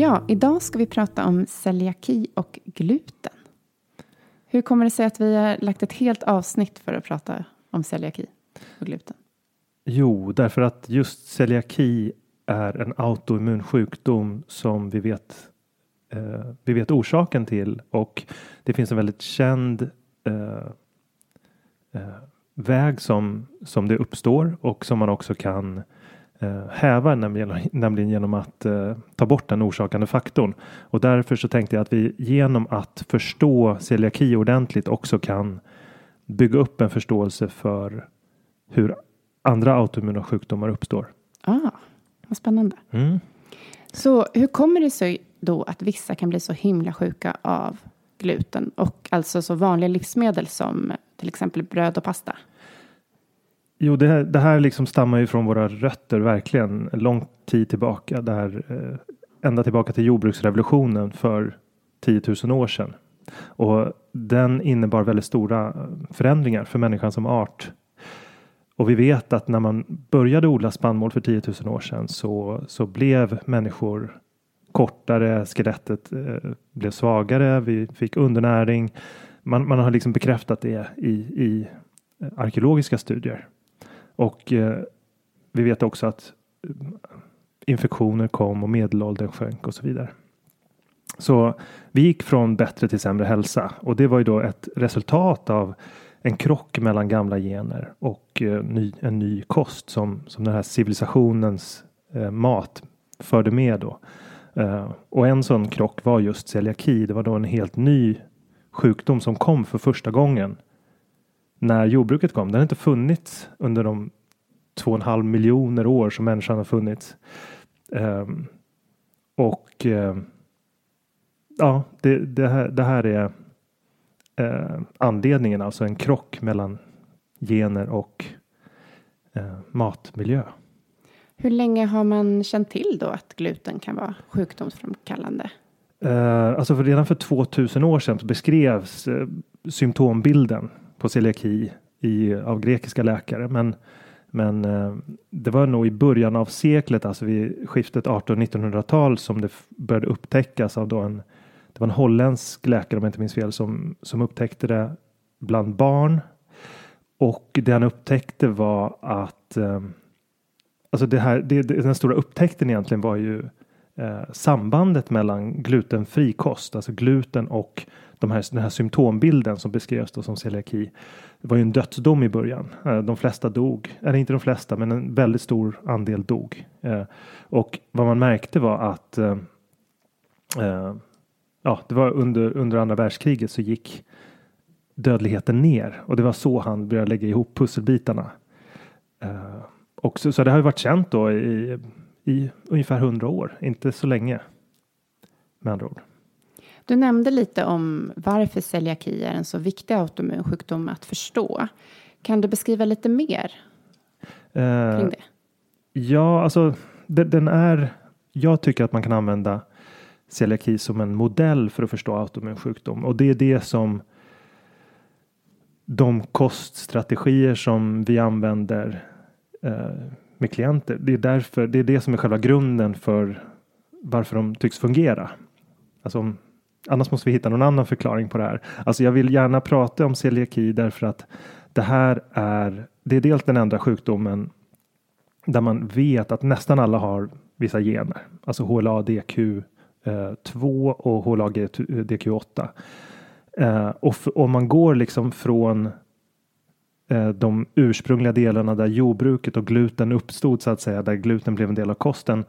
Ja, idag ska vi prata om celiaki och gluten. Hur kommer det sig att vi har lagt ett helt avsnitt för att prata om celiaki och gluten? Jo, därför att just celiaki är en autoimmun sjukdom som vi vet, eh, vi vet orsaken till och det finns en väldigt känd eh, eh, väg som, som det uppstår och som man också kan häva, nämligen, nämligen genom att eh, ta bort den orsakande faktorn. Och därför så tänkte jag att vi genom att förstå celiaki ordentligt också kan bygga upp en förståelse för hur andra autoimmuna sjukdomar uppstår. Ah, vad spännande. Mm. Så hur kommer det sig då att vissa kan bli så himla sjuka av gluten och alltså så vanliga livsmedel som till exempel bröd och pasta? Jo, det här, det här liksom stammar ju från våra rötter verkligen lång tid tillbaka. Där, eh, ända tillbaka till jordbruksrevolutionen för 10 000 år sedan. Och den innebar väldigt stora eh, förändringar för människan som art. Och vi vet att när man började odla spannmål för 10 000 år sedan så, så blev människor kortare, skelettet eh, blev svagare, vi fick undernäring. Man, man har liksom bekräftat det i, i eh, arkeologiska studier. Och eh, vi vet också att eh, infektioner kom och medelåldern sjönk och så vidare. Så vi gick från bättre till sämre hälsa och det var ju då ett resultat av en krock mellan gamla gener och eh, ny, en ny kost som, som den här civilisationens eh, mat förde med då. Eh, och en sån krock var just celiaki. Det var då en helt ny sjukdom som kom för första gången när jordbruket kom. Den har inte funnits under de två och en halv miljoner år som människan har funnits. Um, och uh, ja, det, det, här, det här är uh, anledningen, alltså en krock mellan gener och uh, matmiljö. Hur länge har man känt till då att gluten kan vara sjukdomsframkallande? Alltså för redan för 2000 år sedan beskrevs symptombilden på celiaki i, av grekiska läkare. Men, men eh, det var nog i början av seklet, alltså vid skiftet 1800-1900-tal som det började upptäckas av då en, det var en holländsk läkare om jag inte minns fel som, som upptäckte det bland barn. Och det han upptäckte var att eh, Alltså det här, det, den stora upptäckten egentligen var ju eh, sambandet mellan glutenfri kost, alltså gluten och de här, den här symptombilden som beskrevs då som celiaki. Det var ju en dödsdom i början. Eh, de flesta dog, eller inte de flesta, men en väldigt stor andel dog. Eh, och vad man märkte var att eh, ja, det var under, under andra världskriget så gick dödligheten ner och det var så han började lägga ihop pusselbitarna. Och så, så det har ju varit känt då i, i ungefär hundra år, inte så länge. Med andra ord. Du nämnde lite om varför celiaki är en så viktig autoimmun sjukdom att förstå. Kan du beskriva lite mer eh, kring det? Ja, alltså den är. Jag tycker att man kan använda celiaki som en modell för att förstå autoimmun sjukdom och det är det som de koststrategier som vi använder Eh, med klienter. Det är därför, det är det som är själva grunden för varför de tycks fungera. Alltså, annars måste vi hitta någon annan förklaring på det här. Alltså jag vill gärna prata om celiaki därför att det här är, det är dels den enda sjukdomen där man vet att nästan alla har vissa gener, alltså HLA-DQ2 eh, och HLA-DQ8. Eh, och om man går liksom från eh, de ursprungliga delarna där jordbruket och gluten uppstod så att säga, där gluten blev en del av kosten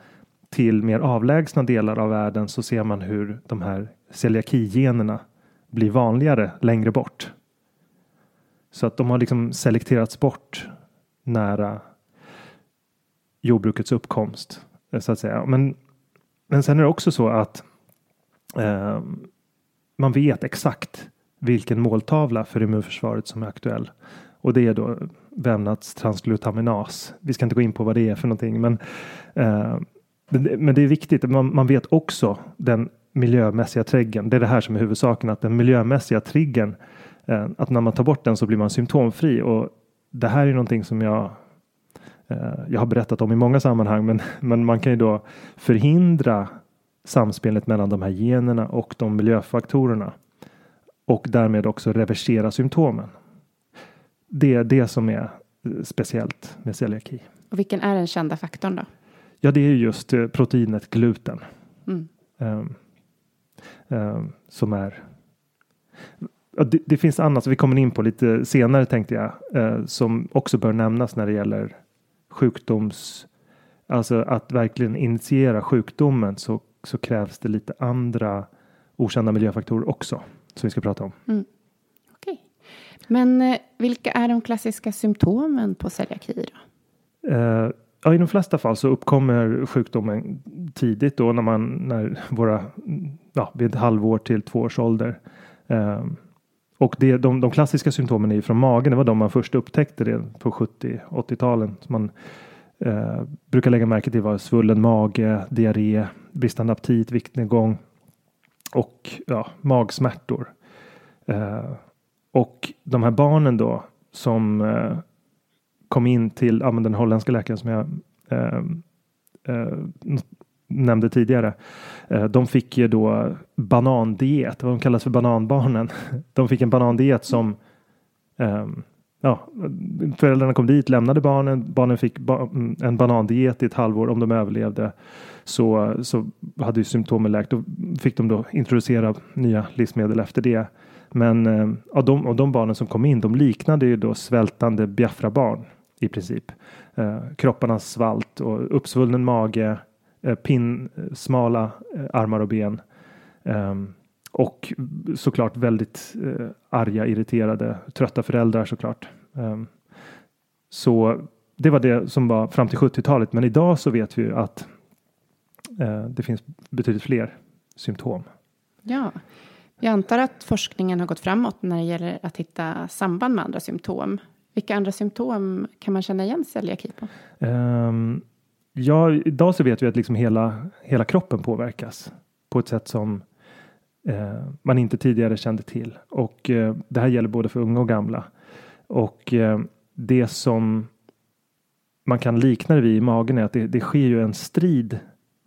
till mer avlägsna delar av världen så ser man hur de här celiakigenerna blir vanligare längre bort. Så att de har liksom selekterats bort nära jordbrukets uppkomst eh, så att säga. Men, men sen är det också så att eh, man vet exakt vilken måltavla för immunförsvaret som är aktuell. Och det är då vävnadstransglutaminas. Vi ska inte gå in på vad det är för någonting, men, eh, men det är viktigt. Man, man vet också den miljömässiga triggern. Det är det här som är huvudsaken, att den miljömässiga triggern, eh, att när man tar bort den så blir man symptomfri. Och det här är någonting som jag eh, jag har berättat om i många sammanhang, men, men man kan ju då förhindra samspelet mellan de här generna och de miljöfaktorerna och därmed också reversera symptomen det är det som är eh, speciellt med celiaki. Och vilken är den kända faktorn då? Ja, det är just eh, proteinet gluten. Mm. Um, um, som är det, det, finns annat som vi kommer in på lite senare tänkte jag uh, som också bör nämnas när det gäller sjukdoms alltså att verkligen initiera sjukdomen så, så krävs det lite andra okända miljöfaktorer också som vi ska prata om. Mm. Men eh, vilka är de klassiska symptomen på celiaki då? Eh, ja, I de flesta fall så uppkommer sjukdomen tidigt då när man när våra ja, vid ett halvår till två års ålder. Eh, och det, de, de klassiska symptomen är ju från magen. Det var de man först upptäckte det på 70-80-talen. Man eh, brukar lägga märke till var svullen mage, diarré, bristande aptit, viktnedgång och ja, magsmärtor. Eh, och de här barnen då som eh, kom in till ja, den holländska läkaren som jag eh, eh, nämnde tidigare. Eh, de fick ju då banandiet, vad de kallas för bananbarnen. De fick en banandiet som eh, ja, föräldrarna kom dit, lämnade barnen, barnen fick ba mm, en banandiet i ett halvår om de överlevde. Så, så hade ju symptomen läkt. Då fick de då introducera nya livsmedel efter det. Men eh, av de, av de barnen som kom in, de liknade ju då svältande Biafra-barn i princip. Eh, kropparna svalt och uppsvullen mage, eh, pin, eh, smala eh, armar och ben. Ehm, och såklart väldigt eh, arga, irriterade, trötta föräldrar såklart. Ehm, så det var det som var fram till 70-talet. Men idag så vet vi att eh, det finns betydligt fler symptom. Ja, jag antar att forskningen har gått framåt när det gäller att hitta samband med andra symptom. Vilka andra symptom kan man känna igen celiaki på? Um, ja, idag så vet vi att liksom hela, hela kroppen påverkas på ett sätt som eh, man inte tidigare kände till. Och eh, det här gäller både för unga och gamla. Och eh, det som man kan likna det vid i magen är att det, det sker ju en strid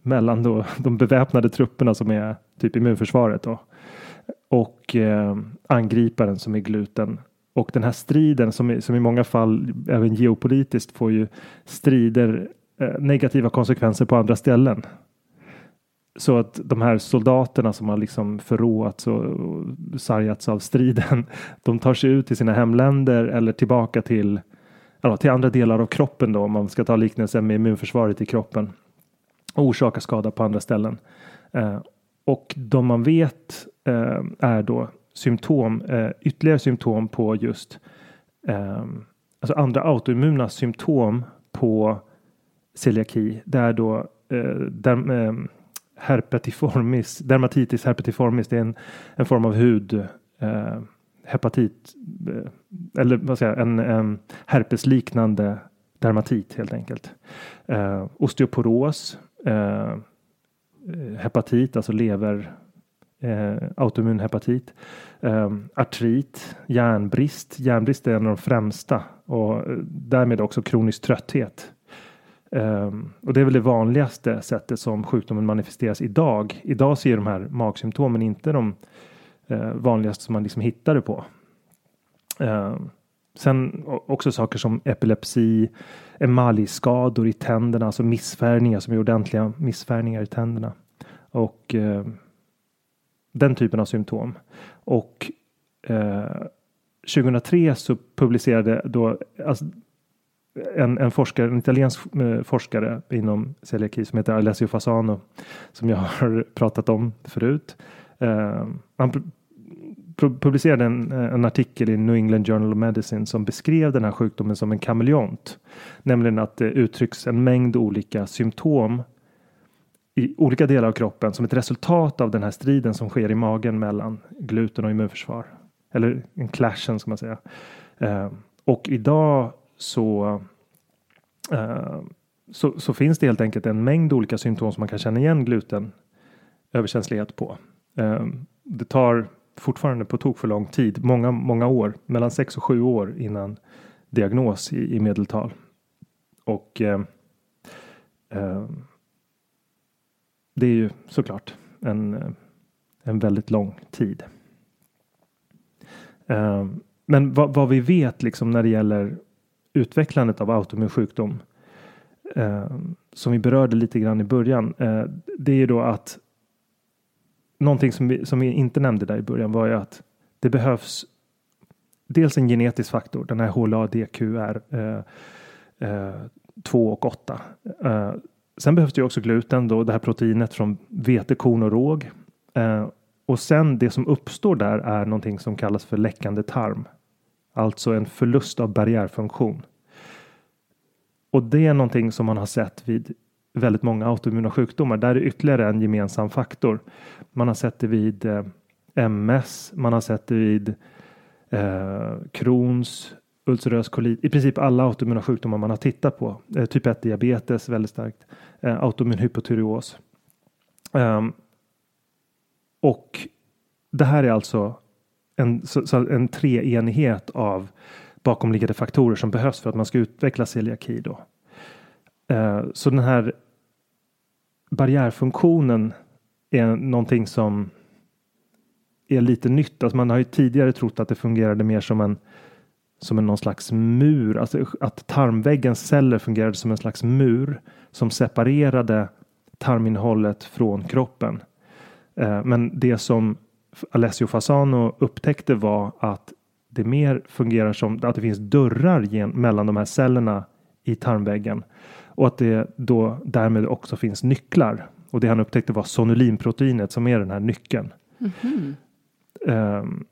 mellan då de beväpnade trupperna som är typ immunförsvaret då, och eh, angriparen som är gluten. Och den här striden som, som i många fall även geopolitiskt får ju strider eh, negativa konsekvenser på andra ställen. Så att de här soldaterna som har liksom förråats och, och sargats av striden, de tar sig ut till sina hemländer eller tillbaka till, eller, till andra delar av kroppen då, om man ska ta liknelsen med immunförsvaret i kroppen och orsaka skada på andra ställen. Eh, och de man vet eh, är då symptom, eh, ytterligare symptom på just eh, alltså andra autoimmuna symptom på celiaki. Det är då eh, der, eh, herpetiformis, dermatitis herpetiformis. Det är en, en form av hud eh, hepatit eh, eller vad säger jag, en, en herpesliknande dermatit helt enkelt. Eh, osteoporos, eh, hepatit, alltså lever, eh, autoimmun hepatit, eh, artrit, järnbrist. Järnbrist är en av de främsta och eh, därmed också kronisk trötthet. Eh, och det är väl det vanligaste sättet som sjukdomen manifesteras idag. Idag ser de här magsymptomen inte de eh, vanligaste som man liksom hittar det på. Ehm, sen också saker som epilepsi, emaljskador i tänderna, alltså missfärgningar som är ordentliga missfärgningar i tänderna. Och eh, den typen av symptom. Och eh, 2003 så publicerade då, alltså, en, en forskare, en italiensk eh, forskare inom celiaki som heter Alessio Fasano som jag har pratat om förut. Eh, han publicerade en, en, artikel i New England Journal of Medicine som beskrev den här sjukdomen som en kameleont. Nämligen att det uttrycks en mängd olika symptom i olika delar av kroppen som ett resultat av den här striden som sker i magen mellan gluten och immunförsvar. Eller en clashen ska man säga. Eh, och idag så, eh, så, så, finns det helt enkelt en mängd olika symptom som man kan känna igen gluten överkänslighet på. Eh, det tar fortfarande på tok för lång tid, många, många år, mellan 6 och 7 år innan diagnos i, i medeltal. Och ehm, ehm, det är ju såklart en, en väldigt lång tid. Ehm, men vad, vad, vi vet liksom när det gäller utvecklandet av autoimmun sjukdom ehm, som vi berörde lite grann i början. Eh, det är ju då att någonting som vi, som vi inte nämnde där i början var ju att det behövs dels en genetisk faktor, den här HLA-DQR eh, eh, 2 och 8. Eh, sen behövs det ju också gluten, då, det här proteinet från vete, korn och råg. Eh, och sen det som uppstår där är någonting som kallas för läckande tarm. Alltså en förlust av barriärfunktion. Och det är någonting som man har sett vid väldigt många autoimmuna sjukdomar. Där är ytterligare en gemensam faktor. Man har sett det vid eh, MS, man har sett det vid eh, Crohns, ulcerös kolit, i princip alla autoimmuna sjukdomar man har tittat på. Eh, typ 1 diabetes väldigt starkt, eh, autoimmun hypotyreos. Um, ehm, och det här är alltså en, så, så en treenighet av bakomliggande faktorer som behövs för att man ska utveckla celiaki. Då. Eh, så den här barriärfunktionen är någonting som är lite nytt. Alltså man har ju tidigare trott att det fungerade mer som en som en någon slags mur, alltså att tarmväggens celler fungerade som en slags mur som separerade tarminnehållet från kroppen. Eh, men det som Alessio Fasano upptäckte var att det mer fungerar som att det finns dörrar mellan de här cellerna i tarmväggen och att det då därmed också finns nycklar. Och det han upptäckte var sonulinproteinet som är den här nyckeln. Mm -hmm. um,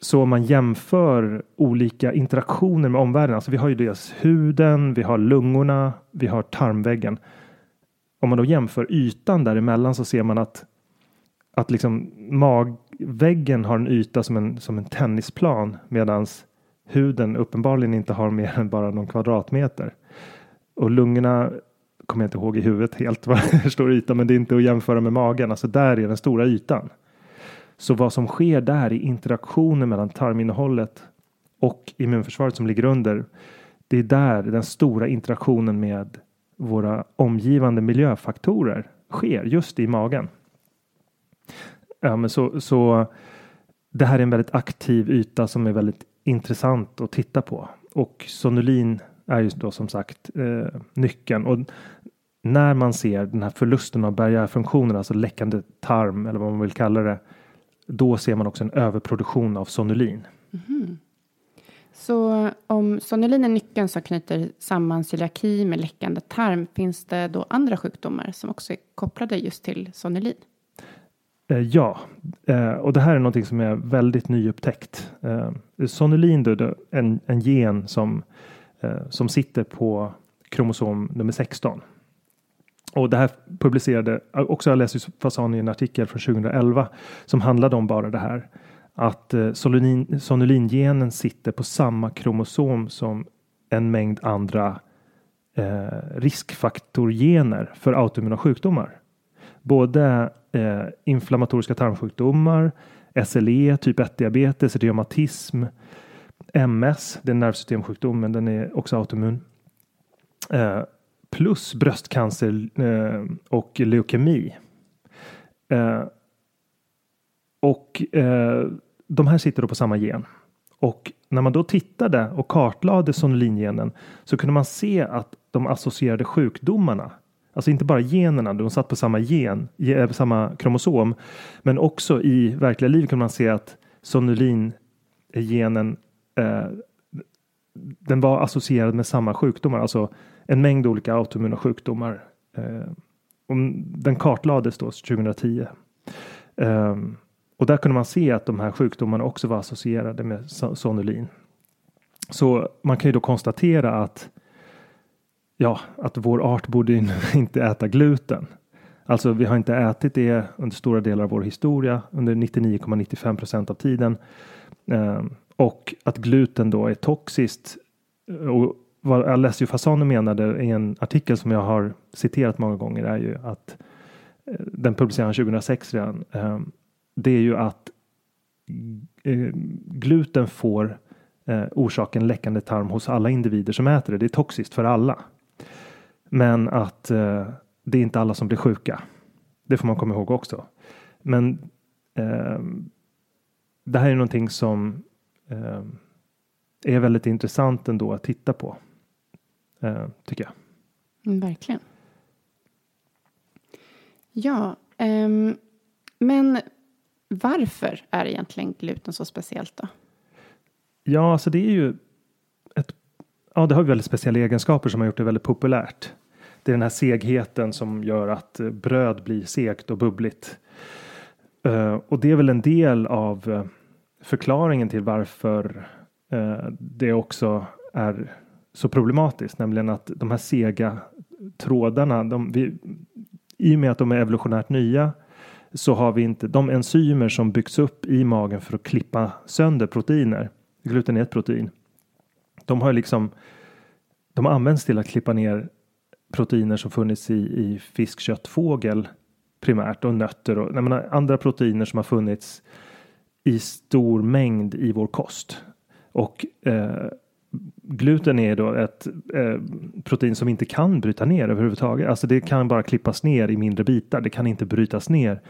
så om man jämför olika interaktioner med omvärlden, alltså vi har ju dels huden, vi har lungorna, vi har tarmväggen. Om man då jämför ytan däremellan så ser man att, att liksom magväggen har en yta som en, som en tennisplan medan huden uppenbarligen inte har mer än bara någon kvadratmeter. Och lungorna kommer jag inte ihåg i huvudet helt vad det står yta, men det är inte att jämföra med magen. Alltså där är den stora ytan. Så vad som sker där i interaktionen mellan tarminnehållet och immunförsvaret som ligger under. Det är där den stora interaktionen med våra omgivande miljöfaktorer sker just i magen. Ja, men så, så det här är en väldigt aktiv yta som är väldigt intressant att titta på och sonulin är ju då som sagt eh, nyckeln och när man ser den här förlusten av barriärfunktionen, alltså läckande tarm eller vad man vill kalla det, då ser man också en överproduktion av sonulin. Mm. Så om sonulin är nyckeln som knyter samman celiaki med läckande tarm, finns det då andra sjukdomar som också är kopplade just till sonulin? Eh, ja, eh, och det här är någonting som är väldigt nyupptäckt. Eh, sonulin är en, en gen som, som sitter på kromosom nummer 16 och det här publicerade också jag läste Fasani i en artikel från 2011 som handlade om bara det här. Att eh, sonulingenen sitter på samma kromosom som en mängd andra eh, riskfaktorgener för autoimmuna sjukdomar. Både eh, inflammatoriska tarmsjukdomar, SLE, typ 1 diabetes, reumatism, MS, det är en nervsystemsjukdom men den är också autoimmun. Eh, plus bröstcancer eh, och leukemi. Eh, och eh, de här sitter då på samma gen. Och när man då tittade och kartlade sonolingenen. så kunde man se att de associerade sjukdomarna, alltså inte bara generna, de satt på samma gen, eh, samma kromosom, men också i verkliga livet kunde man se att sonolingenen. eh, den var associerad med samma sjukdomar, alltså en mängd olika autoimmuna sjukdomar. Eh, den kartlades då 2010. Eh, och där kunde man se att de här sjukdomarna också var associerade med sonulin. Så man kan ju då konstatera att ja, att vår art borde inte äta gluten. Alltså vi har inte ätit det under stora delar av vår historia under 99,95 procent av tiden. Eh, och att gluten då är toxiskt eh, och vad Alessio Fasano menade i en artikel som jag har citerat många gånger är ju att eh, den publicerade 2006 redan. Ehm, det är ju att eh, gluten får eh, orsaken läckande tarm hos alla individer som äter det. Det är toxiskt för alla. Men att det är inte alla som blir sjuka. Det får man komma ihåg också. Men ehm, det här är någonting som ehm, är väldigt intressant ändå att titta på. Eh, tycker jag. Mm, verkligen. Ja, um, men varför är egentligen gluten så speciellt då? Ja, alltså det är ju ett, ja, det har väldigt speciella egenskaper som har gjort det väldigt populärt. Det är den här segheten som gör att eh, bröd blir segt och bubbligt. Uh, och det är väl en del av förklaringen till varför uh, det också är så problematiskt, nämligen att de här sega trådarna, de, vi, i och med att de är evolutionärt nya så har vi inte de enzymer som byggs upp i magen för att klippa sönder proteiner gluten är ett protein. De har liksom de används till att klippa ner proteiner som funnits i, i fisk, kött, fågel primärt och nötter och menar, andra proteiner som har funnits i stor mängd i vår kost. Och eh, gluten är då ett eh, protein som inte kan bryta ner överhuvudtaget. Alltså det kan bara klippas ner i mindre bitar. Det kan inte brytas ner.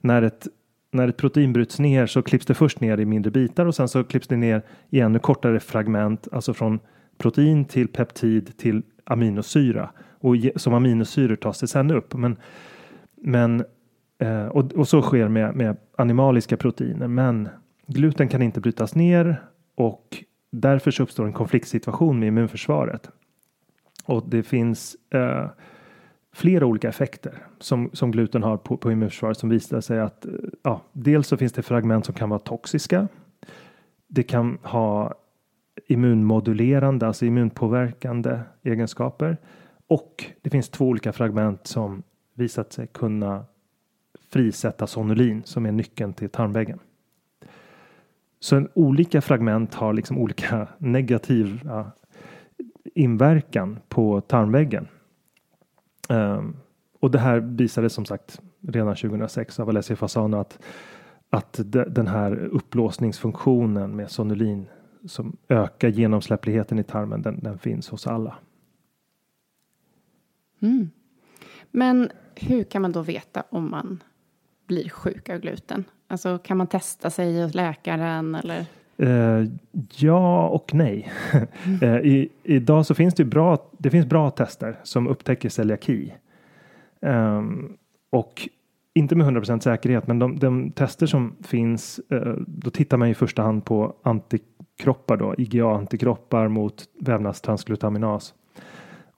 När ett, när ett protein bryts ner så klipps det först ner i mindre bitar och sen så klipps det ner i ännu kortare fragment, alltså från protein till peptid till aminosyra och som aminosyror tas det sen upp. Men, men eh, och, och så sker med, med animaliska proteiner. Men gluten kan inte brytas ner och därför så uppstår en konfliktsituation med immunförsvaret. Och det finns eh, flera olika effekter som, som gluten har på, på immunförsvaret som visar sig att eh, ja, dels så finns det fragment som kan vara toxiska. Det kan ha immunmodulerande, alltså immunpåverkande egenskaper. Och det finns två olika fragment som visat sig kunna frisätta sonulin som är nyckeln till tarmväggen. Så en olika fragment har liksom olika negativa inverkan på tarmväggen. Um, och det här visade som sagt redan 2006 av Alessia Fasano att, att de, den här upplåsningsfunktionen med sonulin som ökar genomsläppligheten i tarmen, den, den finns hos alla. Mm. Men hur kan man då veta om man blir sjuk av gluten? Alltså kan man testa sig hos läkaren eller? Uh, ja och nej. uh, i, idag så finns det bra, det finns bra tester som upptäcker celiaki. Um, och inte med 100% säkerhet, men de, de tester som finns, uh, då tittar man i första hand på antikroppar då, IgA-antikroppar mot vävnadstransglutaminas.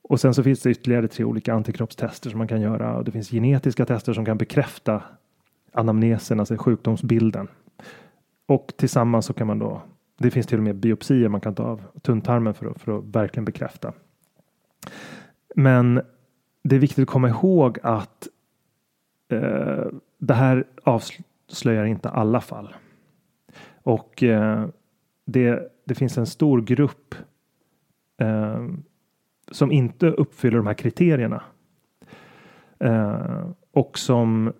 Och sen så finns det ytterligare tre olika antikroppstester som man kan göra och det finns genetiska tester som kan bekräfta anamnesen, alltså sjukdomsbilden. Och tillsammans så kan man då, det finns till och med biopsier man kan ta av tunntarmen för att, för att verkligen bekräfta. Men det är viktigt att komma ihåg att eh, det här avslöjar inte alla fall. Och eh, det, det finns en stor grupp eh, som inte uppfyller de här kriterierna. Eh, och som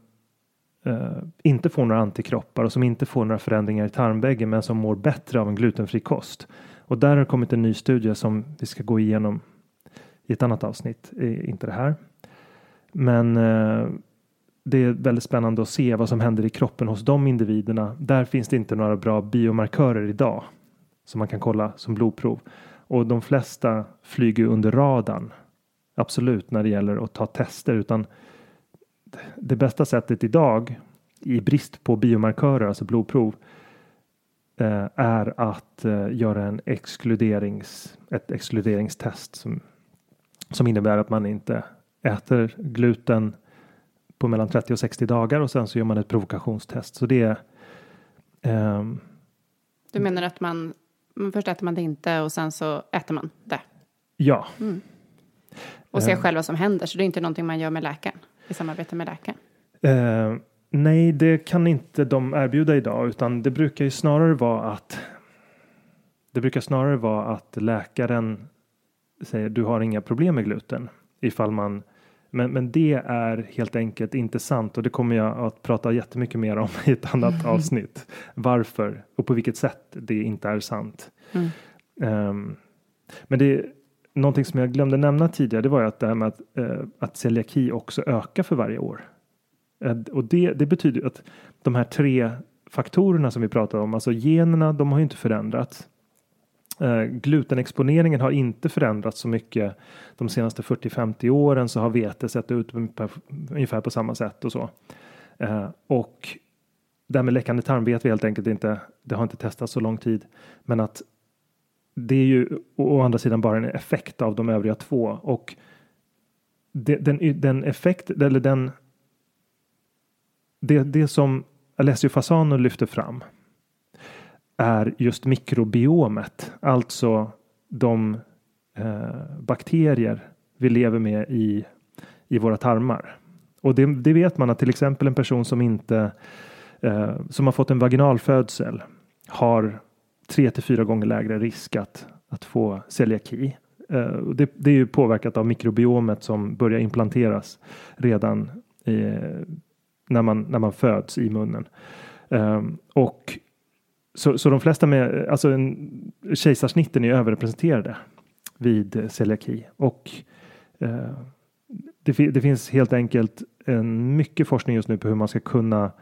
eh, inte får några antikroppar och som inte får några förändringar i tarmväggen men som mår bättre av en glutenfri kost. Och där har kommit en ny studie som vi ska gå igenom i ett annat avsnitt, inte det här. Men eh, det är väldigt spännande att se vad som händer i kroppen hos de individerna. Där finns det inte några bra biomarkörer idag som man kan kolla som blodprov. Och de flesta flyger under radarn. Absolut när det gäller att ta tester utan det bästa sättet idag i brist på biomarkörer, alltså blodprov, eh, är att eh, göra en exkluderings, ett exkluderingstest som, som innebär att man inte äter gluten på mellan 30 och 60 dagar och sen så gör man ett provokationstest. Så det är. Um, du menar att man, först äter man det inte och sen så äter man det? Ja. Mm. Och ser uh, själv vad som händer, så det är inte någonting man gör med läkaren? I samarbete med läkaren? Eh, nej, det kan inte de erbjuda idag, utan det brukar ju snarare vara att det brukar snarare vara att läkaren säger du har inga problem med gluten ifall man men, men det är helt enkelt inte sant och det kommer jag att prata jättemycket mer om i ett annat avsnitt. Varför och på vilket sätt det inte är sant. Mm. Um, men det, någonting som jag glömde nämna tidigare, det var ju att det här med att, eh, att celiaki också ökar för varje år. Eh, och det, det betyder att de här tre faktorerna som vi pratar om, alltså generna, de har ju inte förändrats. Eh, glutenexponeringen har inte förändrats så mycket de senaste 40-50 åren så har vete sett ut ungefär på samma sätt och så. Eh, och det här med läckande tarm vet vi helt enkelt inte. Det har inte testats så lång tid, men att det är ju å andra sidan bara en effekt av de övriga två och den, den effekt eller den det, det som Alessio Fasano lyfter fram är just mikrobiomet, alltså de eh, bakterier vi lever med i, i våra tarmar. Och det, det vet man att till exempel en person som inte eh, som har fått en vaginalfödsel har tre till fyra gånger lägre risk att, att få celiaki. Eh, det, det, är ju påverkat av mikrobiomet som börjar implanteras redan i, när, man, när man föds i munnen. Ehm, och så, så de flesta med, alltså en, kejsarsnitten är överrepresenterade vid celiaki och eh, det, det, finns helt enkelt en mycket forskning just nu på hur man ska kunna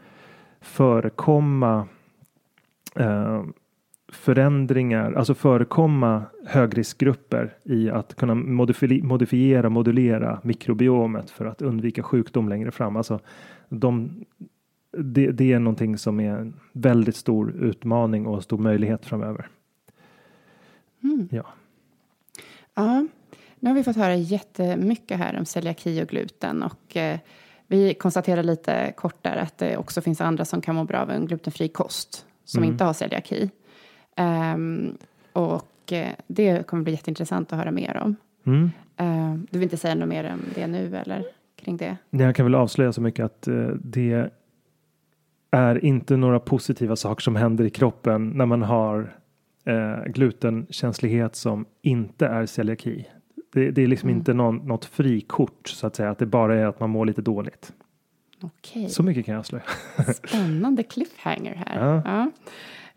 förekomma eh, förändringar, alltså förekomma högriskgrupper i att kunna modifiera, modulera mikrobiomet för att undvika sjukdom längre fram. Alltså de, det, det, är någonting som är en väldigt stor utmaning och stor möjlighet framöver. Mm. Ja. ja, nu har vi fått höra jättemycket här om celiaki och gluten och eh, vi konstaterar lite kort där att det också finns andra som kan må bra av en glutenfri kost som mm. inte har celiaki. Um, och eh, det kommer bli jätteintressant att höra mer om. Mm. Uh, du vill inte säga något mer om det nu eller kring det? Jag kan väl avslöja så mycket att uh, det är inte några positiva saker som händer i kroppen när man har uh, glutenkänslighet som inte är celiaki. Det, det är liksom mm. inte någon, något frikort så att säga, att det bara är att man mår lite dåligt. Okej. Så mycket kan jag avslöja. Spännande cliffhanger här. Ja. ja.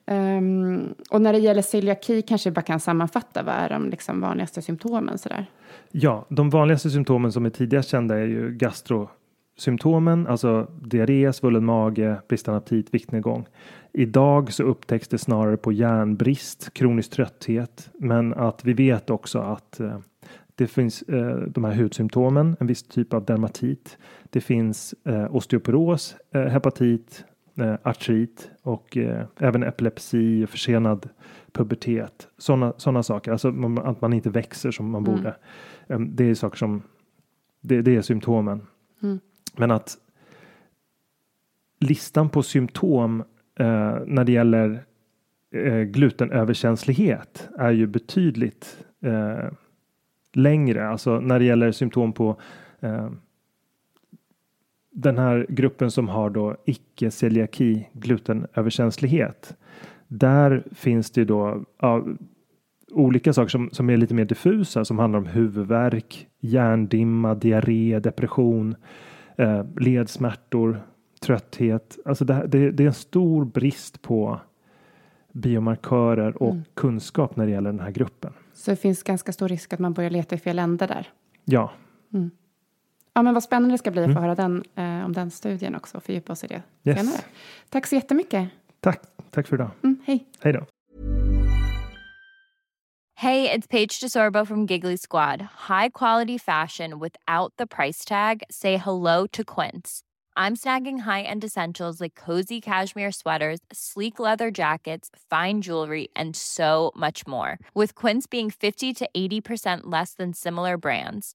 Um, och när det gäller celiaki kanske vi bara kan sammanfatta vad är de liksom vanligaste symptomen sådär? Ja, de vanligaste symptomen som är tidigast kända är ju gastrosymptomen, alltså diarré, svullen mage, bristande aptit, viktnedgång. Idag så upptäcks det snarare på järnbrist, kronisk trötthet, men att vi vet också att eh, det finns eh, de här hudsymptomen, en viss typ av dermatit. Det finns eh, osteoporos, eh, hepatit, eh, artrit och eh, även epilepsi och försenad pubertet. Sådana såna saker, alltså att man inte växer som man mm. borde. Um, det är saker som, det, det är symptomen. Mm. Men att listan på symptom eh, när det gäller eh, glutenöverkänslighet är ju betydligt eh, längre. Alltså när det gäller symptom på eh, den här gruppen som har då icke celiaki glutenöverkänslighet. Där finns det då ja, olika saker som, som är lite mer diffusa som handlar om huvudvärk, hjärndimma, diarré, depression, eh, ledsmärtor, trötthet. Alltså det, det, det, är en stor brist på biomarkörer och mm. kunskap när det gäller den här gruppen. Så det finns ganska stor risk att man börjar leta i fel ände där? Ja. Mm. Ja, men vad spännande det ska bli att få mm. höra den, eh, om den studien också och fördjupa oss i det yes. senare. Tack så jättemycket. Tack. Tack för idag. Mm, hej. Hej då. Hey, it's Paige DeSorbo from Giggly Squad. High quality fashion without the price tag. Say hello to Quince. I'm snagging high-end essentials like cozy cashmere sweaters, sleek leather jackets, fine jewelry, and so much more. With Quince being 50 to 80% less than similar brands